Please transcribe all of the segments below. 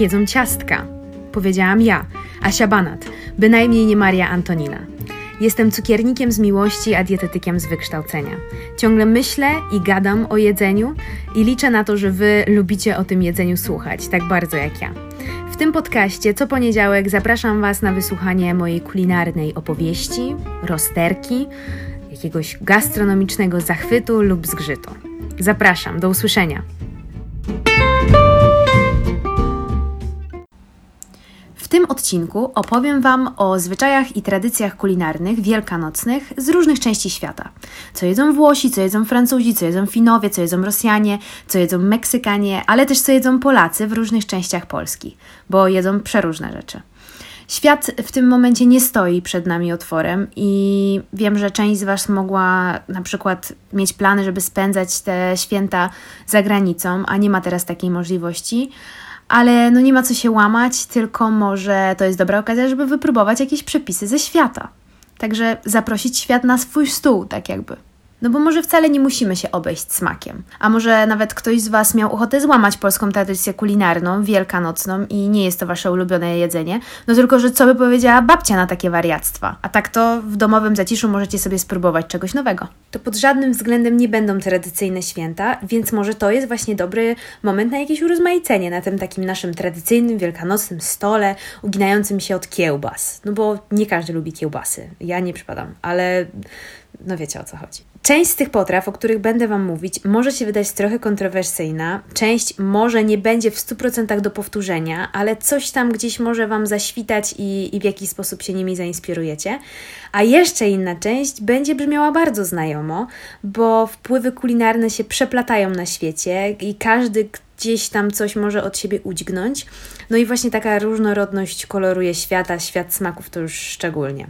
Jedzą ciastka. Powiedziałam ja, Asia Banat, bynajmniej nie Maria Antonina. Jestem cukiernikiem z miłości, a dietetykiem z wykształcenia. Ciągle myślę i gadam o jedzeniu i liczę na to, że Wy lubicie o tym jedzeniu słuchać, tak bardzo jak ja. W tym podcaście co poniedziałek zapraszam Was na wysłuchanie mojej kulinarnej opowieści, rozterki, jakiegoś gastronomicznego zachwytu lub zgrzytu. Zapraszam, do usłyszenia. W tym odcinku opowiem Wam o zwyczajach i tradycjach kulinarnych wielkanocnych z różnych części świata. Co jedzą Włosi, co jedzą Francuzi, co jedzą Finowie, co jedzą Rosjanie, co jedzą Meksykanie, ale też co jedzą Polacy w różnych częściach Polski, bo jedzą przeróżne rzeczy. Świat w tym momencie nie stoi przed nami otworem i wiem, że część z Was mogła na przykład mieć plany, żeby spędzać te święta za granicą, a nie ma teraz takiej możliwości ale no nie ma co się łamać, tylko może to jest dobra okazja, żeby wypróbować jakieś przepisy ze świata. Także zaprosić świat na swój stół, tak jakby. No bo może wcale nie musimy się obejść smakiem. A może nawet ktoś z Was miał ochotę złamać polską tradycję kulinarną, wielkanocną i nie jest to Wasze ulubione jedzenie, no tylko, że co by powiedziała babcia na takie wariactwa? A tak to w domowym zaciszu możecie sobie spróbować czegoś nowego. To pod żadnym względem nie będą tradycyjne święta, więc może to jest właśnie dobry moment na jakieś urozmaicenie na tym takim naszym tradycyjnym, wielkanocnym stole, uginającym się od kiełbas. No bo nie każdy lubi kiełbasy. Ja nie przypadam, ale no wiecie o co chodzi. Część z tych potraw, o których będę Wam mówić, może się wydać trochę kontrowersyjna, część może nie będzie w 100% do powtórzenia, ale coś tam gdzieś może Wam zaświtać i, i w jakiś sposób się nimi zainspirujecie. A jeszcze inna część będzie brzmiała bardzo znajomo, bo wpływy kulinarne się przeplatają na świecie i każdy gdzieś tam coś może od siebie udźgnąć. No i właśnie taka różnorodność koloruje świata, świat smaków to już szczególnie.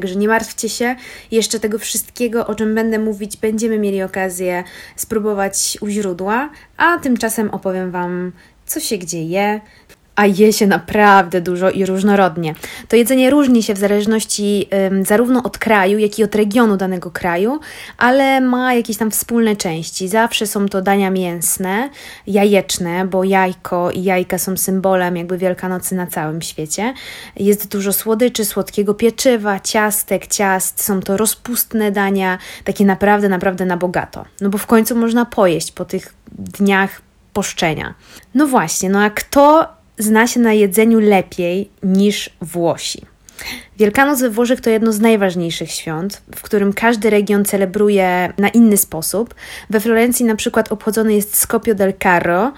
Także nie martwcie się, jeszcze tego wszystkiego, o czym będę mówić, będziemy mieli okazję spróbować u źródła, a tymczasem opowiem Wam, co się gdzie je, a je się naprawdę dużo i różnorodnie. To jedzenie różni się w zależności ym, zarówno od kraju, jak i od regionu danego kraju, ale ma jakieś tam wspólne części. Zawsze są to dania mięsne, jajeczne, bo jajko i jajka są symbolem jakby Wielkanocy na całym świecie. Jest dużo słodyczy, słodkiego pieczywa, ciastek, ciast. Są to rozpustne dania, takie naprawdę, naprawdę na bogato. No bo w końcu można pojeść po tych dniach poszczenia. No właśnie, no a kto zna się na jedzeniu lepiej niż Włosi. Wielkanoc we Włoszech to jedno z najważniejszych świąt, w którym każdy region celebruje na inny sposób. We Florencji na przykład obchodzony jest Scopio del Carro,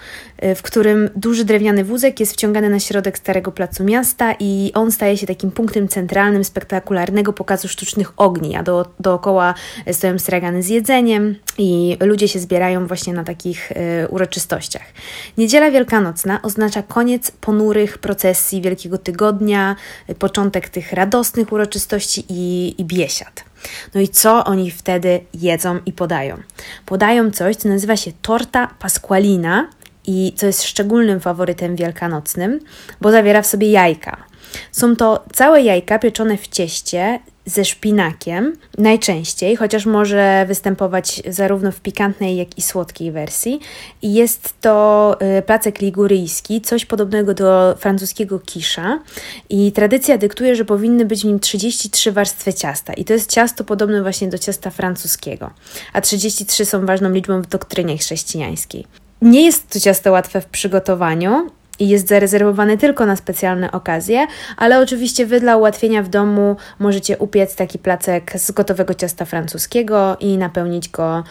y, w którym duży drewniany wózek jest wciągany na środek starego placu miasta i on staje się takim punktem centralnym spektakularnego pokazu sztucznych ogni, a do, dookoła stoją stragany z jedzeniem i ludzie się zbierają właśnie na takich y, uroczystościach. Niedziela Wielkanocna oznacza koniec ponurych procesji Wielkiego Tygodnia, y, początek tych radosnych uroczystości i, i biesiad. No i co oni wtedy jedzą i podają? Podają coś, co nazywa się torta pasqualina i co jest szczególnym faworytem wielkanocnym, bo zawiera w sobie jajka. Są to całe jajka pieczone w cieście ze szpinakiem, najczęściej, chociaż może występować zarówno w pikantnej, jak i słodkiej wersji. Jest to y, placek liguryjski, coś podobnego do francuskiego kisza. I tradycja dyktuje, że powinny być w nim 33 warstwy ciasta. I to jest ciasto podobne właśnie do ciasta francuskiego. A 33 są ważną liczbą w doktrynie chrześcijańskiej. Nie jest to ciasto łatwe w przygotowaniu, i jest zarezerwowany tylko na specjalne okazje, ale oczywiście Wy dla ułatwienia w domu możecie upiec taki placek z gotowego ciasta francuskiego i napełnić go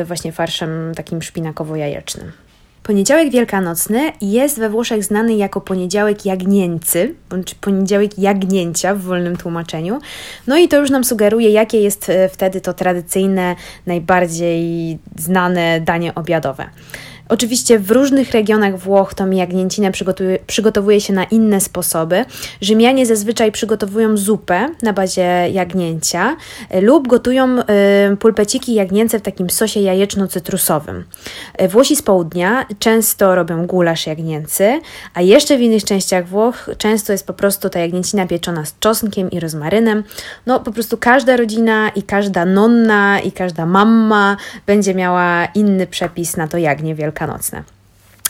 y, właśnie farszem takim szpinakowo-jajecznym. Poniedziałek Wielkanocny jest we Włoszech znany jako poniedziałek jagnięcy, bądź poniedziałek jagnięcia w wolnym tłumaczeniu. No i to już nam sugeruje, jakie jest y, wtedy to tradycyjne, najbardziej znane danie obiadowe. Oczywiście w różnych regionach Włoch tą jagnięcinę przygotowuje, się na inne sposoby. Rzymianie zazwyczaj przygotowują zupę na bazie jagnięcia e, lub gotują y, pulpeciki jagnięce w takim sosie jajeczno-cytrusowym. E, Włosi z południa często robią gulasz jagnięcy, a jeszcze w innych częściach Włoch często jest po prostu ta jagnięcina pieczona z czosnkiem i rozmarynem. No po prostu każda rodzina i każda nonna i każda mamma będzie miała inny przepis na to jagnię wielkanocne.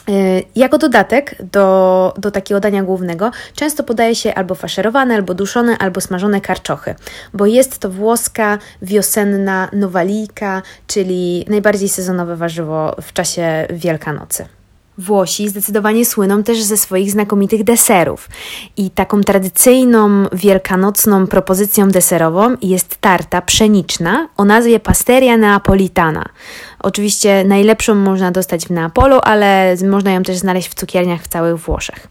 Y, jako dodatek do, do takiego dania głównego często podaje się albo faszerowane, albo duszone, albo smażone karczochy, bo jest to włoska wiosenna nowalijka, czyli najbardziej sezonowe warzywo w czasie Wielkanocy. Włosi zdecydowanie słyną też ze swoich znakomitych deserów. I taką tradycyjną wielkanocną propozycją deserową jest tarta pszeniczna o nazwie Pasteria Neapolitana. Oczywiście najlepszą można dostać w Neapolu, ale można ją też znaleźć w cukierniach w całych Włoszech.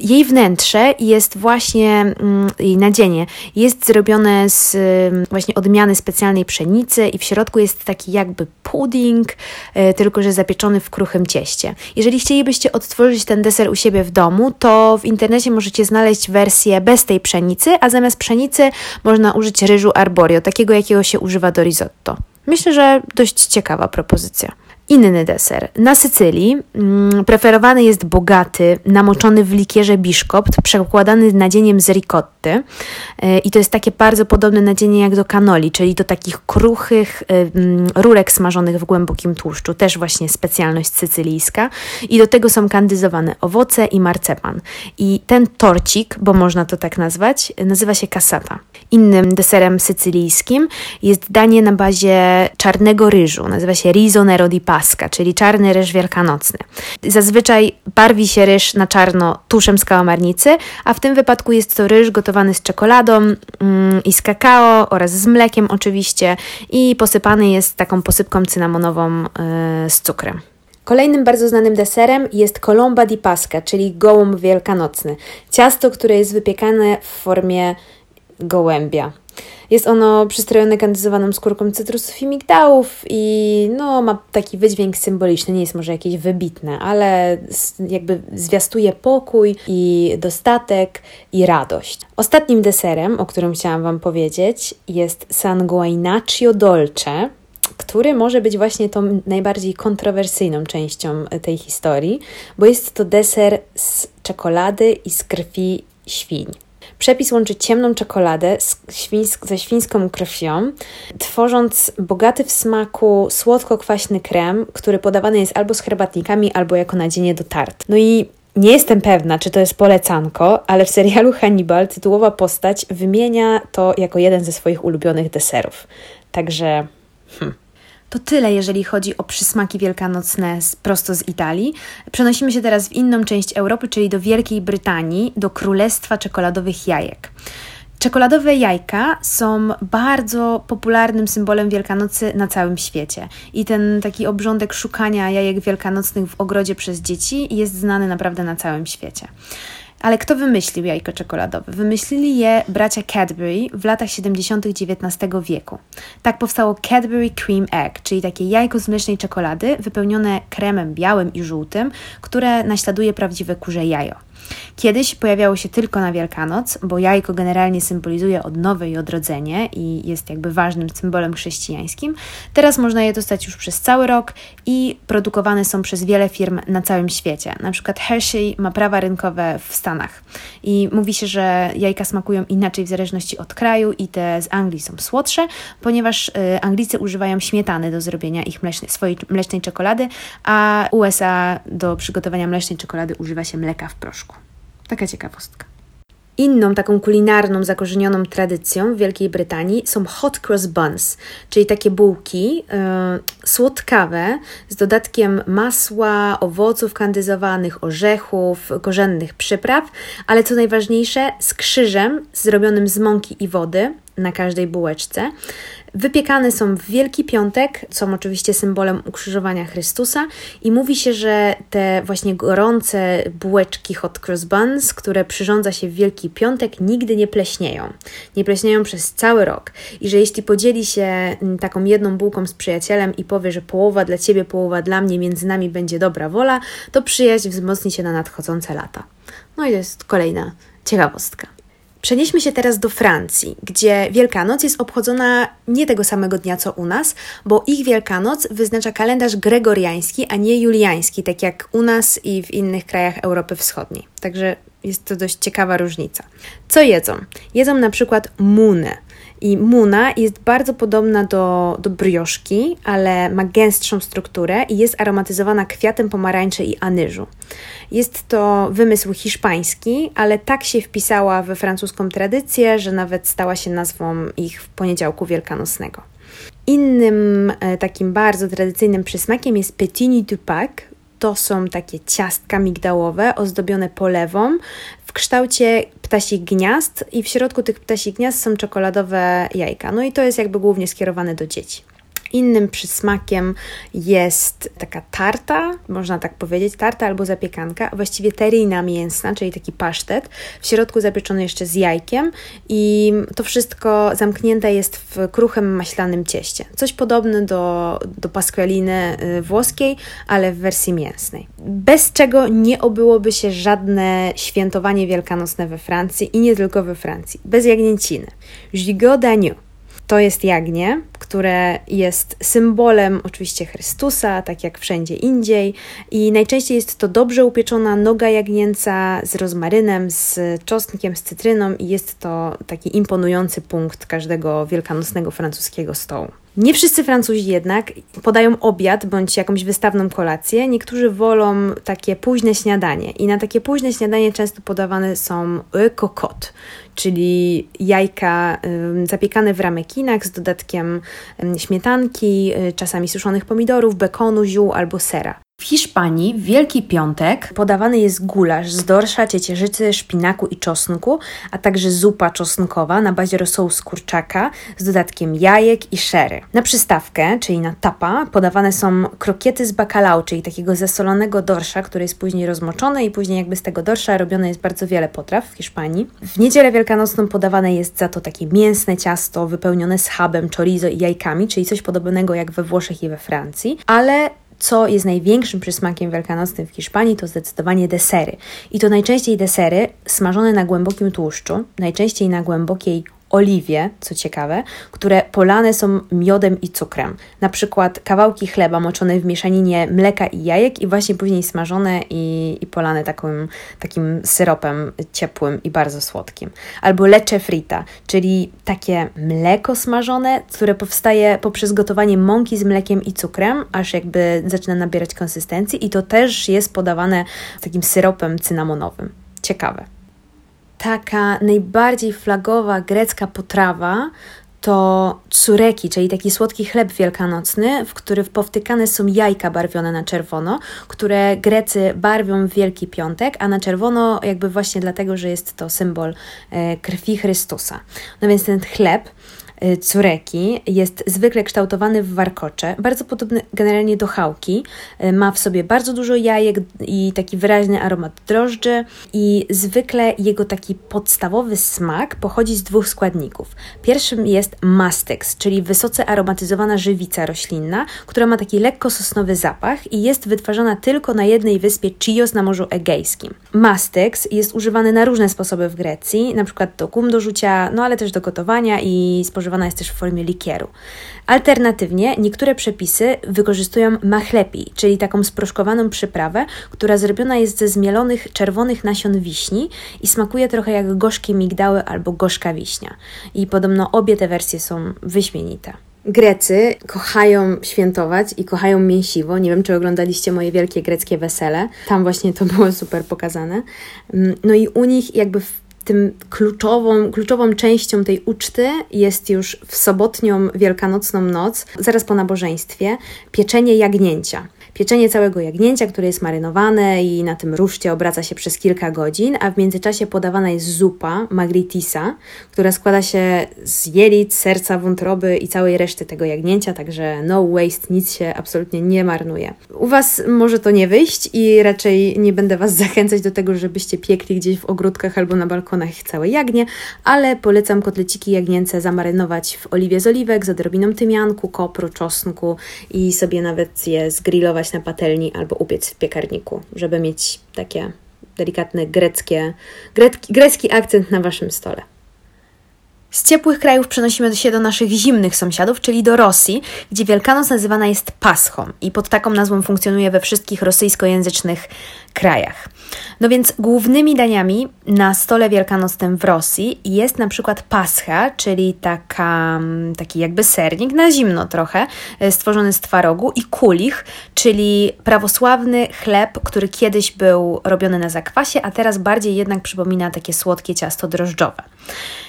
Jej wnętrze jest właśnie, mm, jej nadzienie jest zrobione z mm, właśnie odmiany specjalnej pszenicy i w środku jest taki jakby pudding, e, tylko że zapieczony w kruchym cieście. Jeżeli chcielibyście odtworzyć ten deser u siebie w domu, to w internecie możecie znaleźć wersję bez tej pszenicy, a zamiast pszenicy można użyć ryżu arborio, takiego jakiego się używa do risotto. Myślę, że dość ciekawa propozycja. Inny deser. Na Sycylii mm, preferowany jest bogaty, namoczony w likierze biszkopt, przekładany nadzieniem z ricotty. Yy, I to jest takie bardzo podobne nadzienie jak do canoli, czyli do takich kruchych yy, rurek smażonych w głębokim tłuszczu. Też właśnie specjalność sycylijska. I do tego są kandyzowane owoce i marcepan. I ten torcik, bo można to tak nazwać, nazywa się cassata. Innym deserem sycylijskim jest danie na bazie czarnego ryżu. Nazywa się riso nero di czyli czarny ryż wielkanocny. Zazwyczaj barwi się ryż na czarno tuszem z kałamarnicy, a w tym wypadku jest to ryż gotowany z czekoladą mm, i z kakao oraz z mlekiem oczywiście i posypany jest taką posypką cynamonową yy, z cukrem. Kolejnym bardzo znanym deserem jest colomba di pasca, czyli gołąb wielkanocny. Ciasto, które jest wypiekane w formie gołębia. Jest ono przystrojone kandyzowaną skórką cytrusów i migdałów i no, ma taki wydźwięk symboliczny, nie jest może jakieś wybitne, ale jakby zwiastuje pokój i dostatek i radość. Ostatnim deserem, o którym chciałam Wam powiedzieć, jest Sanguinaccio Dolce, który może być właśnie tą najbardziej kontrowersyjną częścią tej historii, bo jest to deser z czekolady i z krwi świń. Przepis łączy ciemną czekoladę świńsk, ze świńską krwią, tworząc bogaty w smaku słodko-kwaśny krem, który podawany jest albo z herbatnikami, albo jako nadzienie do tart. No i nie jestem pewna, czy to jest polecanko, ale w serialu Hannibal tytułowa postać wymienia to jako jeden ze swoich ulubionych deserów. Także. Hmm. To tyle, jeżeli chodzi o przysmaki wielkanocne z, prosto z Italii. Przenosimy się teraz w inną część Europy, czyli do Wielkiej Brytanii, do Królestwa Czekoladowych Jajek. Czekoladowe jajka są bardzo popularnym symbolem Wielkanocy na całym świecie. I ten taki obrządek szukania jajek wielkanocnych w ogrodzie przez dzieci jest znany naprawdę na całym świecie. Ale kto wymyślił jajko czekoladowe? Wymyślili je bracia Cadbury w latach 70. XIX wieku. Tak powstało Cadbury Cream Egg, czyli takie jajko z mlecznej czekolady wypełnione kremem białym i żółtym, które naśladuje prawdziwe kurze jajo. Kiedyś pojawiało się tylko na Wielkanoc, bo jajko generalnie symbolizuje odnowę i odrodzenie i jest jakby ważnym symbolem chrześcijańskim. Teraz można je dostać już przez cały rok i produkowane są przez wiele firm na całym świecie. Na przykład Hershey ma prawa rynkowe w Stanach i mówi się, że jajka smakują inaczej w zależności od kraju i te z Anglii są słodsze, ponieważ y, Anglicy używają śmietany do zrobienia ich swojej mlecznej czekolady, a USA do przygotowania mlecznej czekolady używa się mleka w proszku. Taka ciekawostka. Inną taką kulinarną, zakorzenioną tradycją w Wielkiej Brytanii są hot cross buns, czyli takie bułki yy, słodkawe z dodatkiem masła, owoców kandyzowanych, orzechów, korzennych przypraw, ale co najważniejsze, z krzyżem zrobionym z mąki i wody na każdej bułeczce. Wypiekane są w Wielki Piątek, są oczywiście symbolem ukrzyżowania Chrystusa i mówi się, że te właśnie gorące bułeczki hot cross buns, które przyrządza się w Wielki Piątek, nigdy nie pleśnieją. Nie pleśnieją przez cały rok i że jeśli podzieli się mm, taką jedną bułką z przyjacielem i powie, że połowa dla Ciebie, połowa dla mnie, między nami będzie dobra wola, to przyjaźń wzmocni się na nadchodzące lata. No i to jest kolejna ciekawostka. Przenieśmy się teraz do Francji, gdzie Wielkanoc jest obchodzona nie tego samego dnia co u nas, bo ich Wielkanoc wyznacza kalendarz gregoriański, a nie juliański, tak jak u nas i w innych krajach Europy Wschodniej. Także jest to dość ciekawa różnica. Co jedzą? Jedzą na przykład munę. I muna jest bardzo podobna do, do brioszki, ale ma gęstszą strukturę i jest aromatyzowana kwiatem pomarańczy i anyżu. Jest to wymysł hiszpański, ale tak się wpisała we francuską tradycję, że nawet stała się nazwą ich w poniedziałku wielkanocnego. Innym e, takim bardzo tradycyjnym przysmakiem jest petit du Pâques. To są takie ciastka migdałowe ozdobione polewą w kształcie ptasich gniazd i w środku tych ptasich gniazd są czekoladowe jajka. No i to jest jakby głównie skierowane do dzieci. Innym przysmakiem jest taka tarta, można tak powiedzieć, tarta albo zapiekanka, właściwie teryjna mięsna, czyli taki pasztet, w środku zapieczony jeszcze z jajkiem i to wszystko zamknięte jest w kruchym maślanym cieście. Coś podobne do, do pasqualiny y, włoskiej, ale w wersji mięsnej. Bez czego nie obyłoby się żadne świętowanie wielkanocne we Francji i nie tylko we Francji. Bez jagnięciny. Gigot d'agneau to jest jagnię, które jest symbolem oczywiście Chrystusa, tak jak wszędzie indziej, i najczęściej jest to dobrze upieczona noga jagnięca z rozmarynem, z czosnkiem, z cytryną, i jest to taki imponujący punkt każdego wielkanocnego francuskiego stołu. Nie wszyscy Francuzi jednak podają obiad bądź jakąś wystawną kolację. Niektórzy wolą takie późne śniadanie i na takie późne śniadanie często podawane są cocotte, czyli jajka zapiekane w ramekinach z dodatkiem śmietanki, y, czasami suszonych pomidorów, bekonu, ziół albo sera. W Hiszpanii w Wielki Piątek podawany jest gulasz z dorsza, ciecierzycy, szpinaku i czosnku, a także zupa czosnkowa na bazie rosołu z kurczaka z dodatkiem jajek i szery. Na przystawkę, czyli na tapa, podawane są krokiety z bacalao, czyli takiego zasolonego dorsza, który jest później rozmoczony i później jakby z tego dorsza robione jest bardzo wiele potraw w Hiszpanii. W niedzielę wielkanocną podawane jest za to takie mięsne ciasto wypełnione schabem, chorizo i jajkami, czyli coś podobnego jak we Włoszech i we Francji, ale co jest największym przysmakiem wielkanocnym w Hiszpanii, to zdecydowanie desery. I to najczęściej desery smażone na głębokim tłuszczu, najczęściej na głębokiej oliwie, co ciekawe, które polane są miodem i cukrem. Na przykład kawałki chleba moczone w mieszaninie mleka i jajek i właśnie później smażone i, i polane takim, takim syropem ciepłym i bardzo słodkim. Albo leche frita, czyli takie mleko smażone, które powstaje poprzez gotowanie mąki z mlekiem i cukrem, aż jakby zaczyna nabierać konsystencji i to też jest podawane z takim syropem cynamonowym. Ciekawe taka najbardziej flagowa grecka potrawa to cureki, czyli taki słodki chleb wielkanocny, w który powtykane są jajka barwione na czerwono, które Grecy barwią w Wielki Piątek, a na czerwono jakby właśnie dlatego, że jest to symbol e, krwi Chrystusa. No więc ten chleb cureki jest zwykle kształtowany w warkocze, bardzo podobny generalnie do chałki. Y, ma w sobie bardzo dużo jajek i taki wyraźny aromat drożdży i zwykle jego taki podstawowy smak pochodzi z dwóch składników. Pierwszym jest mastex, czyli wysoce aromatyzowana żywica roślinna, która ma taki lekko sosnowy zapach i jest wytwarzana tylko na jednej wyspie Chios na Morzu Egejskim. Mastex jest używany na różne sposoby w Grecji, na przykład do gum do rzucia, no ale też do gotowania i spożywania spożywana jest też w formie likieru. Alternatywnie niektóre przepisy wykorzystują machlepi, czyli taką sproszkowaną przyprawę, która zrobiona jest ze zmielonych czerwonych nasion wiśni i smakuje trochę jak gorzkie migdały albo gorzka wiśnia. I podobno obie te wersje są wyśmienite. Grecy kochają świętować i kochają mięsiwo. Nie wiem, czy oglądaliście moje wielkie greckie wesele. Tam właśnie to było super pokazane. Mm, no i u nich jakby w tym kluczową, kluczową częścią tej uczty jest już w sobotnią wielkanocną noc, zaraz po nabożeństwie, pieczenie jagnięcia pieczenie całego jagnięcia, które jest marynowane i na tym ruszcie obraca się przez kilka godzin, a w międzyczasie podawana jest zupa magritisa, która składa się z jelit, serca, wątroby i całej reszty tego jagnięcia, także no waste, nic się absolutnie nie marnuje. U Was może to nie wyjść i raczej nie będę Was zachęcać do tego, żebyście piekli gdzieś w ogródkach albo na balkonach całe jagnie, ale polecam kotleciki jagnięce zamarynować w oliwie z oliwek z odrobiną tymianku, kopru, czosnku i sobie nawet je zgrillować na patelni albo upiec w piekarniku, żeby mieć takie delikatne greckie, grecki, grecki akcent na Waszym stole. Z ciepłych krajów przenosimy się do naszych zimnych sąsiadów, czyli do Rosji, gdzie Wielkanoc nazywana jest Paschą i pod taką nazwą funkcjonuje we wszystkich rosyjskojęzycznych krajach. No więc głównymi daniami na stole wielkanocnym w Rosji jest na przykład pascha, czyli taka, taki jakby sernik na zimno trochę, e, stworzony z twarogu i kulich, czyli prawosławny chleb, który kiedyś był robiony na zakwasie, a teraz bardziej jednak przypomina takie słodkie ciasto drożdżowe.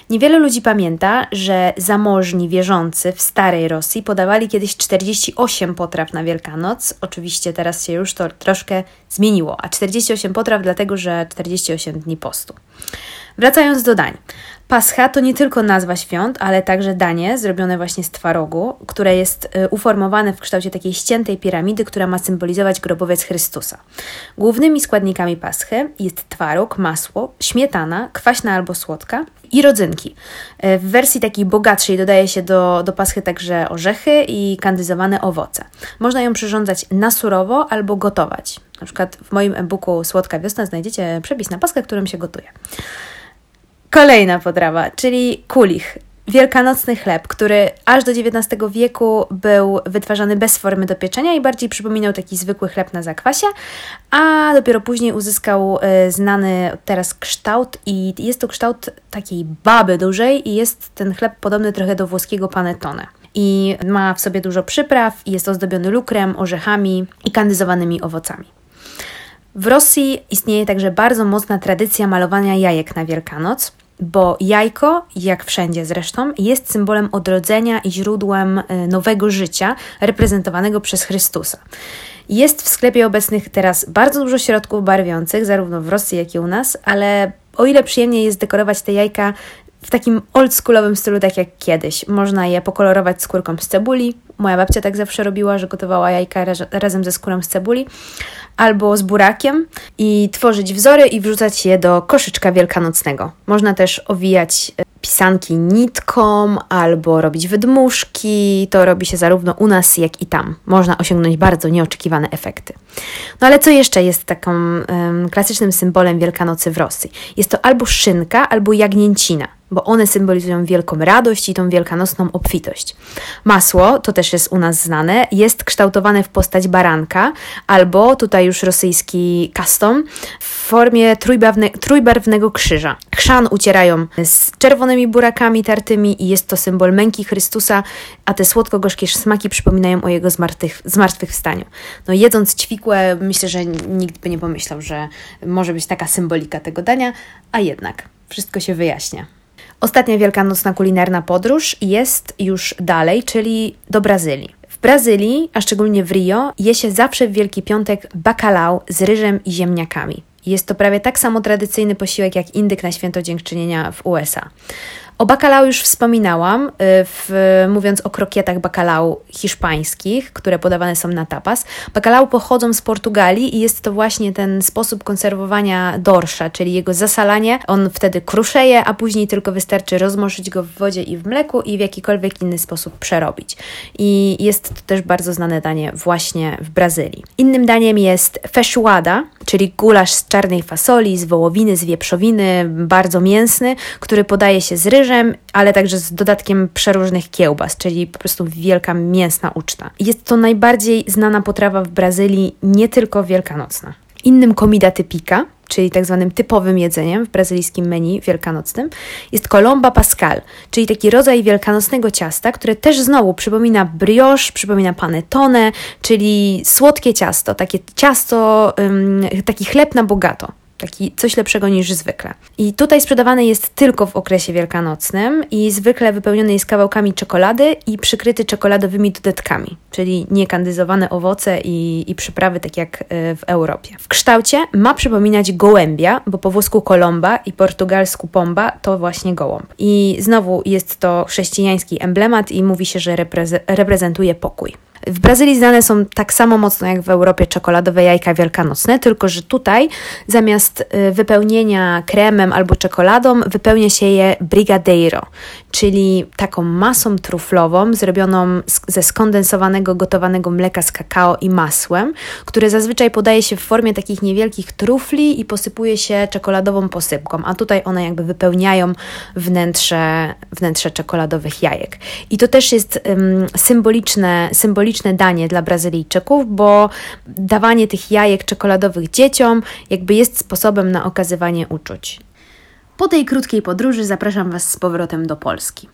Niewiele ludzi pamięta, że zamożni wierzący w starej Rosji podawali kiedyś 48 potraw na Wielkanoc. Oczywiście teraz się już to troszkę zmieniło, a 48 potraw dlatego, że 48 dni postu. Wracając do dań. Pascha to nie tylko nazwa świąt, ale także danie zrobione właśnie z twarogu, które jest y, uformowane w kształcie takiej ściętej piramidy, która ma symbolizować grobowiec Chrystusa. Głównymi składnikami paschy jest twaróg, masło, śmietana, kwaśna albo słodka i rodzynki. Y, w wersji takiej bogatszej dodaje się do, do paschy także orzechy i kandyzowane owoce. Można ją przyrządzać na surowo albo gotować. Na przykład w moim e-booku Słodka Wiosna znajdziecie przepis na paschę, którym się gotuje. Kolejna potrawa, czyli kulich. Wielkanocny chleb, który aż do XIX wieku był wytwarzany bez formy do pieczenia i bardziej przypominał taki zwykły chleb na zakwasie, a dopiero później uzyskał y, znany teraz kształt i jest to kształt takiej baby dużej i jest ten chleb podobny trochę do włoskiego panettone. I ma w sobie dużo przypraw jest ozdobiony lukrem, orzechami i kandyzowanymi owocami. W Rosji istnieje także bardzo mocna tradycja malowania jajek na Wielkanoc, bo jajko, jak wszędzie zresztą, jest symbolem odrodzenia i źródłem e, nowego życia reprezentowanego przez Chrystusa. Jest w sklepie obecnych teraz bardzo dużo środków barwiących, zarówno w Rosji, jak i u nas, ale o ile przyjemnie jest dekorować te jajka w takim oldschoolowym stylu, tak jak kiedyś. Można je pokolorować skórką z cebuli. Moja babcia tak zawsze robiła, że gotowała jajka razem ze skórą z cebuli albo z burakiem i tworzyć wzory i wrzucać je do koszyczka wielkanocnego. Można też owijać e, pisanki nitką albo robić wydmuszki. To robi się zarówno u nas, jak i tam. Można osiągnąć bardzo nieoczekiwane efekty. No ale co jeszcze jest taką um, klasycznym symbolem Wielkanocy w Rosji? Jest to albo szynka, albo jagnięcina bo one symbolizują wielką radość i tą wielkanocną obfitość. Masło, to też jest u nas znane, jest kształtowane w postać baranka albo tutaj już rosyjski custom w formie trójbarwne, trójbarwnego krzyża. Chrzan ucierają z czerwonymi burakami tartymi i jest to symbol męki Chrystusa, a te słodko-gorzkie smaki przypominają o jego zmartwych, zmartwychwstaniu. No jedząc ćwikłe, myślę, że nikt by nie pomyślał, że może być taka symbolika tego dania, a jednak wszystko się wyjaśnia. Ostatnia wielkanocna kulinarna podróż jest już dalej, czyli do Brazylii. W Brazylii, a szczególnie w Rio, je się zawsze w Wielki Piątek bacalao z ryżem i ziemniakami. Jest to prawie tak samo tradycyjny posiłek jak indyk na święto dziękczynienia w USA. O bacalao już wspominałam, y, w, mówiąc o krokietach bacalao hiszpańskich, które podawane są na tapas. Bacalao pochodzą z Portugalii i jest to właśnie ten sposób konserwowania dorsza, czyli jego zasalanie. On wtedy kruszeje, a później tylko wystarczy rozmoszyć go w wodzie i w mleku i w jakikolwiek inny sposób przerobić. I jest to też bardzo znane danie właśnie w Brazylii. Innym daniem jest feijoada, czyli gulasz z czarnej fasoli, z wołowiny, z wieprzowiny, bardzo mięsny, który podaje się z ryżem, ryżem, ale także z dodatkiem przeróżnych kiełbas, czyli po prostu wielka mięsna uczta. Jest to najbardziej znana potrawa w Brazylii, nie tylko wielkanocna. Innym comida typika, czyli tak zwanym typowym jedzeniem w brazylijskim menu wielkanocnym, jest colomba pascal, czyli taki rodzaj wielkanocnego ciasta, które też znowu przypomina brioche, przypomina panettone, czyli słodkie ciasto, takie ciasto, taki chleb na bogato taki coś lepszego niż zwykle. I tutaj sprzedawany jest tylko w okresie wielkanocnym i zwykle wypełniony jest kawałkami czekolady i przykryty czekoladowymi dodatkami, czyli niekandyzowane owoce i, i przyprawy, tak jak e, w Europie. W kształcie ma przypominać gołębia, bo po włosku kolomba i portugalsku pomba to właśnie gołąb. I znowu jest to chrześcijański emblemat i mówi się, że reprezentuje pokój. W Brazylii znane są tak samo mocno jak w Europie czekoladowe jajka wielkanocne, tylko że tutaj zamiast y, wypełnienia kremem albo czekoladą wypełnia się je brigadeiro, czyli taką masą truflową zrobioną ze skondensowanego gotowanego mleka z kakao i masłem, które zazwyczaj podaje się w formie takich niewielkich trufli i posypuje się czekoladową posypką, a tutaj one jakby wypełniają wnętrze, wnętrze czekoladowych jajek. I to też jest um, symboliczne, symboliczne symboliczne danie dla Brazylijczyków, bo dawanie tych jajek czekoladowych dzieciom jakby jest sposobem na okazywanie uczuć. Po tej krótkiej podróży zapraszam Was z powrotem do Polski.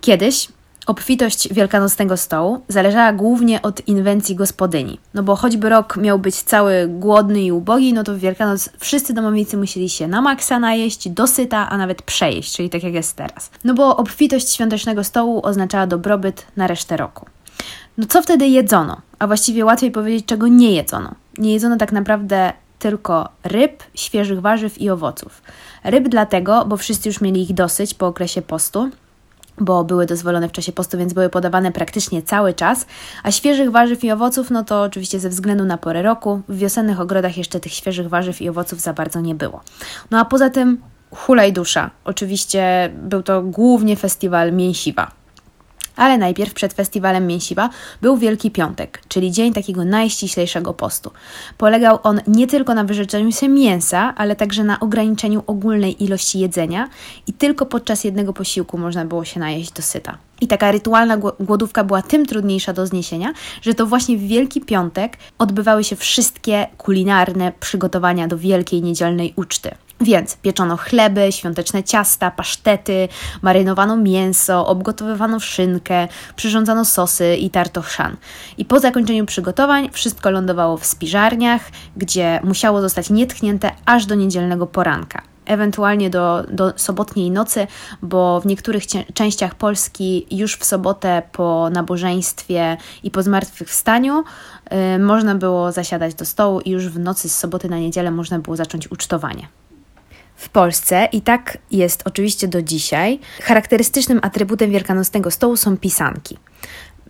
Kiedyś Obfitość wielkanocnego stołu zależała głównie od inwencji gospodyni. No bo choćby rok miał być cały głodny i ubogi, no to w Wielkanoc wszyscy domownicy musieli się na maksa najeść, dosyta, a nawet przejeść, czyli tak jak jest teraz. No bo obfitość świątecznego stołu oznaczała dobrobyt na resztę roku. No co wtedy jedzono? A właściwie łatwiej powiedzieć, czego nie jedzono. Nie jedzono tak naprawdę tylko ryb, świeżych warzyw i owoców. Ryb dlatego, bo wszyscy już mieli ich dosyć po okresie postu, bo były dozwolone w czasie postu, więc były podawane praktycznie cały czas, a świeżych warzyw i owoców, no to oczywiście ze względu na porę roku, w wiosennych ogrodach jeszcze tych świeżych warzyw i owoców za bardzo nie było. No a poza tym hulaj dusza. Oczywiście był to głównie festiwal mięsiwa. Ale najpierw przed festiwalem Mięsiwa był Wielki Piątek, czyli dzień takiego najściślejszego postu. Polegał on nie tylko na wyrzeczeniu się mięsa, ale także na ograniczeniu ogólnej ilości jedzenia i tylko podczas jednego posiłku można było się najeść do syta. I taka rytualna głodówka była tym trudniejsza do zniesienia, że to właśnie w Wielki Piątek odbywały się wszystkie kulinarne przygotowania do wielkiej niedzielnej uczty. Więc pieczono chleby, świąteczne ciasta, pasztety, marynowano mięso, obgotowywano szynkę, przyrządzano sosy i tarto chrzan. I po zakończeniu przygotowań wszystko lądowało w spiżarniach, gdzie musiało zostać nietknięte aż do niedzielnego poranka ewentualnie do, do sobotniej nocy, bo w niektórych częściach Polski już w sobotę po nabożeństwie i po zmartwychwstaniu y, można było zasiadać do stołu i już w nocy z soboty na niedzielę można było zacząć ucztowanie. W Polsce, i tak jest oczywiście do dzisiaj, charakterystycznym atrybutem wielkanocnego stołu są pisanki.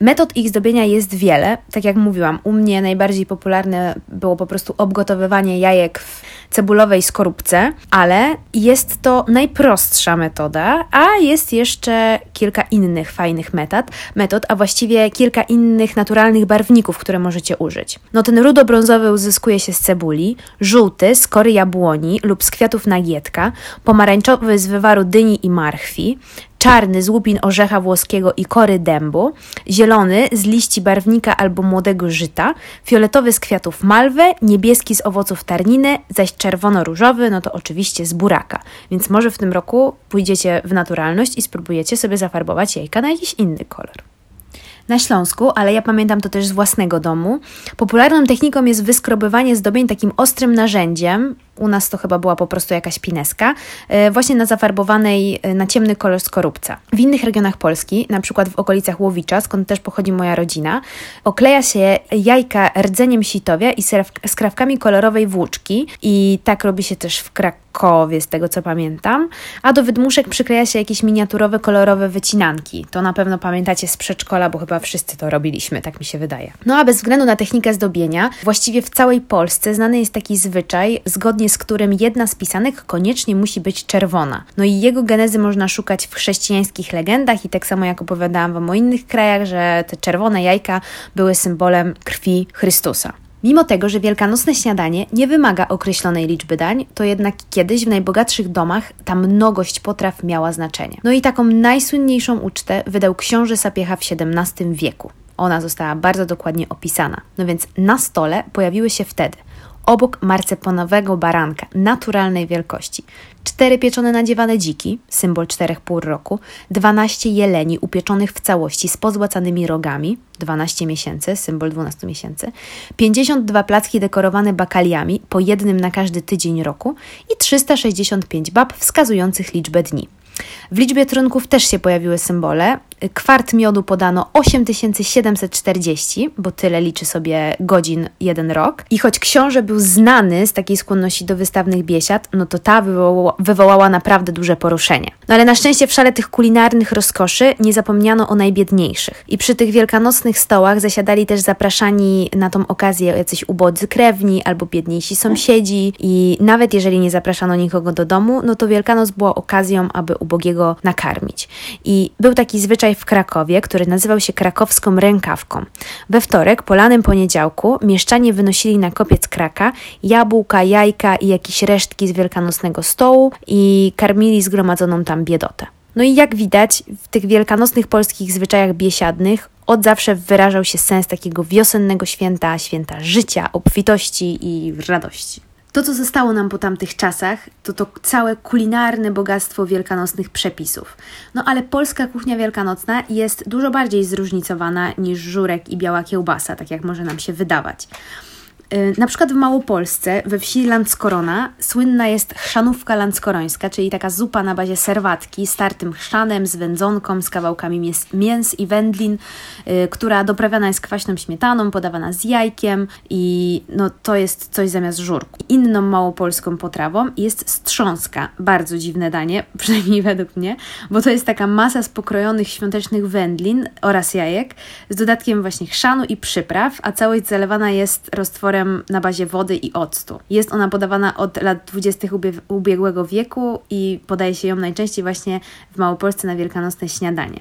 Metod ich zdobienia jest wiele. Tak jak mówiłam, u mnie najbardziej popularne było po prostu obgotowywanie jajek w cebulowej skorupce, ale jest to najprostsza metoda, a jest jeszcze kilka innych fajnych metod, metod, a właściwie kilka innych naturalnych barwników, które możecie użyć. No ten rudo-brązowy uzyskuje się z cebuli, żółty z kory jabłoni lub z kwiatów nagietka, pomarańczowy z wywaru dyni i marchwi, czarny z łupin orzecha włoskiego i kory dębu, zielony z liści barwnika albo młodego żyta, fioletowy z kwiatów malwy, niebieski z owoców tarniny, zaś czerwono-różowy, no to oczywiście z buraka. Więc może w tym roku pójdziecie w naturalność i spróbujecie sobie zafarbować jajka na jakiś inny kolor na Śląsku, ale ja pamiętam to też z własnego domu. Popularną techniką jest wyskrobywanie zdobień takim ostrym narzędziem. U nas to chyba była po prostu jakaś pineska, e, właśnie na zafarbowanej e, na ciemny kolor skorupca. W innych regionach Polski, na przykład w okolicach Łowicza, skąd też pochodzi moja rodzina, okleja się jajka rdzeniem sitowia i skrawkami kolorowej włóczki i tak robi się też w Krakowie, z tego co pamiętam. A do wydmuszek przykleja się jakieś miniaturowe, kolorowe wycinanki. To na pewno pamiętacie z przedszkola, bo chyba wszyscy to robiliśmy, tak mi się wydaje. No a bez względu na technikę zdobienia, właściwie w całej Polsce znany jest taki zwyczaj, zgodnie zgodnie z którym jedna z pisanek koniecznie musi być czerwona. No i jego genezy można szukać w chrześcijańskich legendach i tak samo jak opowiadałam Wam o innych krajach, że te czerwone jajka były symbolem krwi Chrystusa. Mimo tego, że wielkanocne śniadanie nie wymaga określonej liczby dań, to jednak kiedyś w najbogatszych domach ta mnogość potraw miała znaczenie. No i taką najsłynniejszą ucztę wydał książę Sapiecha w XVII wieku. Ona została bardzo dokładnie opisana. No więc na stole pojawiły się wtedy obok marceponowego baranka naturalnej wielkości, cztery pieczone nadziewane dziki, symbol czterech pór roku, 12 jeleni upieczonych w całości z pozłacanymi rogami, 12 miesięcy, symbol 12 miesięcy, 52 placki dekorowane bakaliami, po jednym na każdy tydzień roku i 365 bab wskazujących liczbę dni. W liczbie trunków też się pojawiły symbole. Kwart miodu podano 8740, bo tyle liczy sobie godzin jeden rok. I choć książę był znany z takiej skłonności do wystawnych biesiad, no to ta wywołała, wywołała naprawdę duże poruszenie. No ale na szczęście w szale tych kulinarnych rozkoszy nie zapomniano o najbiedniejszych. I przy tych wielkanocnych stołach zasiadali też zapraszani na tą okazję jacyś ubodzy krewni albo biedniejsi sąsiedzi. I nawet jeżeli nie zapraszano nikogo do domu, no to Wielkanoc była okazją, aby ubogiego nakarmić. I był taki zwyczaj w Krakowie, który nazywał się krakowską rękawką. We wtorek, po lanym poniedziałku, mieszczanie wynosili na kopiec kraka jabłka, jajka i jakieś resztki z wielkanocnego stołu i karmili zgromadzoną tam biedotę. No i jak widać, w tych wielkanocnych polskich zwyczajach biesiadnych od zawsze wyrażał się sens takiego wiosennego święta, święta życia, obfitości i radości. To, co zostało nam po tamtych czasach, to to całe kulinarne bogactwo wielkanocnych przepisów. No ale polska kuchnia wielkanocna jest dużo bardziej zróżnicowana niż żurek i biała kiełbasa, tak jak może nam się wydawać. Y, na przykład w Małopolsce, we wsi Landskorona, słynna jest chrzanówka landskorońska, czyli taka zupa na bazie serwatki z tartym chrzanem, z wędzonką, z kawałkami mięs, mięs i wędlin, yy, która doprawiana jest kwaśną śmietaną, podawana z jajkiem i no, to jest coś zamiast żurku. Inną małopolską potrawą jest strząska, bardzo dziwne danie, przynajmniej według mnie, bo to jest taka masa z pokrojonych świątecznych wędlin oraz jajek z dodatkiem właśnie chrzanu i przypraw, a całość zalewana jest roztworem na bazie wody i octu. Jest ona podawana od lat 20. ubiegłego wieku i podaje się ją najczęściej właśnie w Małopolsce na wielkanocne śniadanie.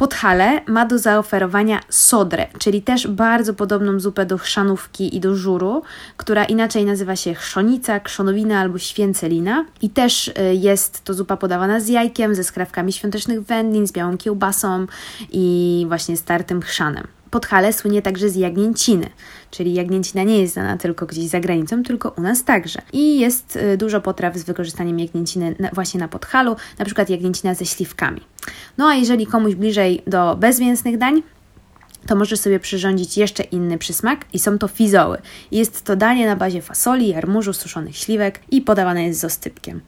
Podhale ma do zaoferowania sodrę, czyli też bardzo podobną zupę do chrzanówki i do żuru, która inaczej nazywa się chrzonica, krzonowina albo święcelina. I też y, jest to zupa podawana z jajkiem, ze skrawkami świątecznych wędlin, z białą kiełbasą i właśnie startym chrzanem. Podhale słynie także z jagnięciny, czyli jagnięcina nie jest znana tylko gdzieś za granicą, tylko u nas także. I jest y, dużo potraw z wykorzystaniem jagnięciny właśnie na Podhalu, na przykład jagnięcina ze śliwkami. No a jeżeli komuś bliżej do bezmięsnych dań, to możesz sobie przyrządzić jeszcze inny przysmak i są to fizoły. Jest to danie na bazie fasoli, jarmużu, suszonych śliwek i podawane jest z ostypkiem.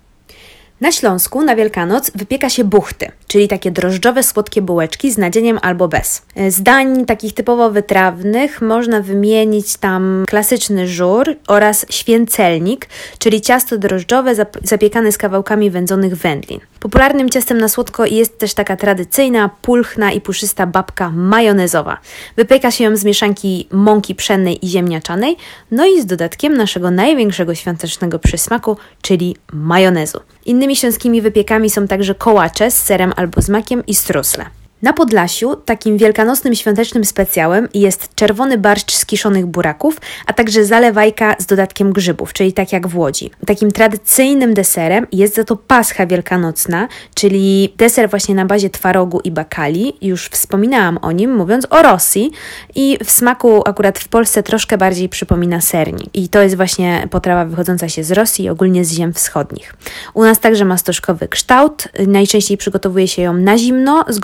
Na Śląsku na Wielkanoc wypieka się buchty, czyli takie drożdżowe, słodkie bułeczki z nadzieniem albo bez. Z dań takich typowo wytrawnych można wymienić tam klasyczny żur oraz święcelnik, czyli ciasto drożdżowe zapiekane z kawałkami wędzonych wędlin. Popularnym ciastem na słodko jest też taka tradycyjna, pulchna i puszysta babka majonezowa. Wypieka się ją z mieszanki mąki pszennej i ziemniaczanej, no i z dodatkiem naszego największego świątecznego przysmaku, czyli majonezu. Innymi śląskimi wypiekami są także kołacze z serem albo z makiem i strusle. Na Podlasiu takim wielkanocnym świątecznym specjałem jest czerwony barszcz z kiszonych buraków, a także zalewajka z dodatkiem grzybów, czyli tak jak w Łodzi. Takim tradycyjnym deserem jest za to pascha wielkanocna, czyli deser właśnie na bazie twarogu i bakali. Już wspominałam o nim mówiąc o Rosji i w smaku akurat w Polsce troszkę bardziej przypomina sernik. I to jest właśnie potrawa wychodząca się z Rosji, ogólnie z ziem wschodnich. U nas także ma stożkowy kształt. Najczęściej przygotowuje się ją na zimno, z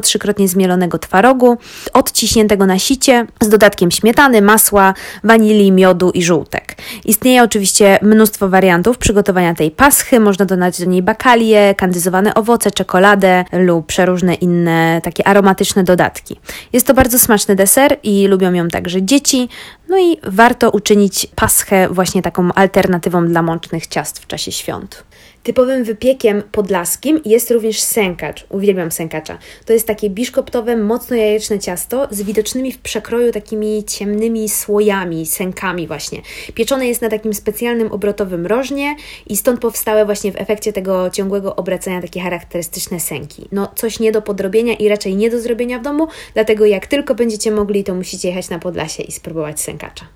trzykrotnie zmielonego twarogu, odciśniętego na sicie z dodatkiem śmietany, masła, wanilii, miodu i żółtek. Istnieje oczywiście mnóstwo wariantów przygotowania tej paschy. Można dodać do niej bakalie, kandyzowane owoce, czekoladę lub przeróżne inne takie aromatyczne dodatki. Jest to bardzo smaczny deser i lubią ją także dzieci. No i warto uczynić paschę właśnie taką alternatywą dla mącznych ciast w czasie świąt. Typowym wypiekiem podlaskim jest również sękacz. Uwielbiam sękacza. To jest takie biszkoptowe, mocno jajeczne ciasto z widocznymi w przekroju takimi ciemnymi słojami, sękami właśnie. Pieczone jest na takim specjalnym obrotowym rożnie i stąd powstałe właśnie w efekcie tego ciągłego obracania takie charakterystyczne sęki. No coś nie do podrobienia i raczej nie do zrobienia w domu, dlatego jak tylko będziecie mogli, to musicie jechać na Podlasie i spróbować sękacza.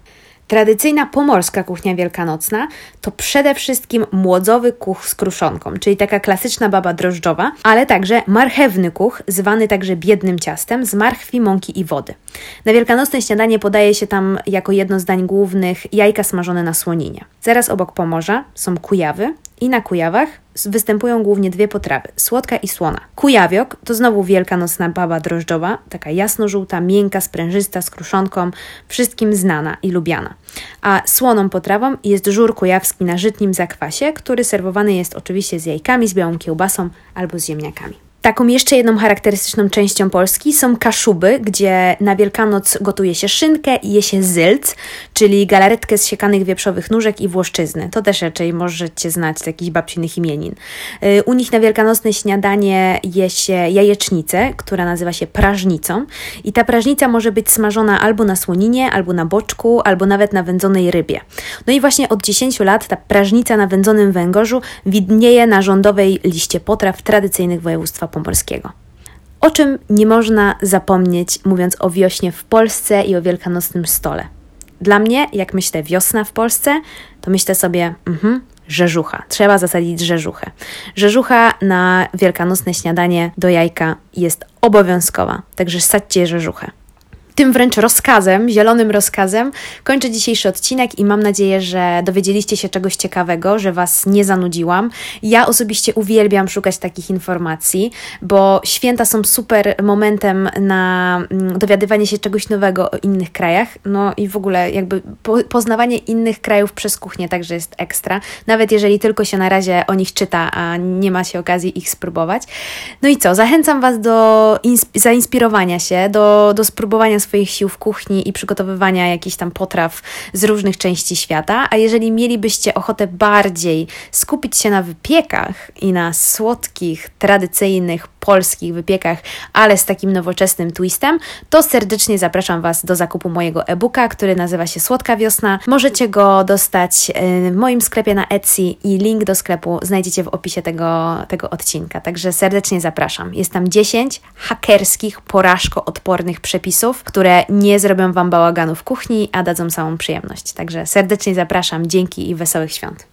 Tradycyjna pomorska kuchnia wielkanocna to przede wszystkim młodzowy kuch z kruszonką, czyli taka klasyczna baba drożdżowa, ale także marchewny kuch, zwany także biednym ciastem z marchwi, mąki i wody. Na wielkanocne śniadanie podaje się tam jako jedno z dań głównych jajka smażone na słoninie. Zaraz obok Pomorza są Kujawy, i na Kujawach występują głównie dwie potrawy, słodka i słona. Kujawiok to znowu wielkanocna baba drożdżowa, taka jasno-żółta, miękka, sprężysta, z kruszonką, wszystkim znana i lubiana. A słoną potrawą jest żur kujawski na żytnim zakwasie, który serwowany jest oczywiście z jajkami, z białą kiełbasą albo z ziemniakami. Taką jeszcze jedną charakterystyczną częścią Polski są kaszuby, gdzie na Wielkanoc gotuje się szynkę i je się zylc, czyli galaretkę z siekanych wieprzowych nóżek i włoszczyzny. To też raczej możecie znać z jakichś babcinych imienin. Y, u nich na wielkanocne śniadanie je się jajecznicę, która nazywa się prażnicą i ta prażnica może być smażona albo na słoninie, albo na boczku, albo nawet na wędzonej rybie. No i właśnie od 10 lat ta prażnica na wędzonym węgorzu widnieje na rządowej liście potraw tradycyjnych województwa pomorskiego. O czym nie można zapomnieć, mówiąc o wiośnie w Polsce i o wielkanocnym stole. Dla mnie, jak myślę wiosna w Polsce, to myślę sobie, mhm, rzeżucha. Trzeba zasadzić rzeżuchę. Rzeżucha na wielkanocne śniadanie do jajka jest obowiązkowa, także sadźcie rzeżuchę tym wręcz rozkazem, zielonym rozkazem, kończę dzisiejszy odcinek i mam nadzieję, że dowiedzieliście się czegoś ciekawego, że Was nie zanudziłam. Ja osobiście uwielbiam szukać takich informacji, bo święta są super momentem na mm, dowiadywanie się czegoś nowego o innych krajach. No i w ogóle jakby poznawanie innych krajów przez kuchnię także jest ekstra, nawet jeżeli tylko się na razie o nich czyta, a nie ma się okazji ich spróbować. No i co, zachęcam Was do zainspirowania się, do, do spróbowania swoich sił w kuchni i przygotowywania jakichś tam potraw z różnych części świata. A jeżeli mielibyście ochotę bardziej skupić się na wypiekach i na słodkich, tradycyjnych, polskich wypiekach, ale z takim nowoczesnym twistem, to serdecznie zapraszam Was do zakupu mojego e-booka, który nazywa się Słodka Wiosna. Możecie go dostać e, w moim sklepie na Etsy i link do sklepu znajdziecie w opisie tego, tego odcinka. Także serdecznie zapraszam. Jest tam 10 hakerskich, porażko-odpornych przepisów, które nie zrobią Wam bałaganu w kuchni, a dadzą samą przyjemność. Także serdecznie zapraszam. Dzięki i wesołych świąt.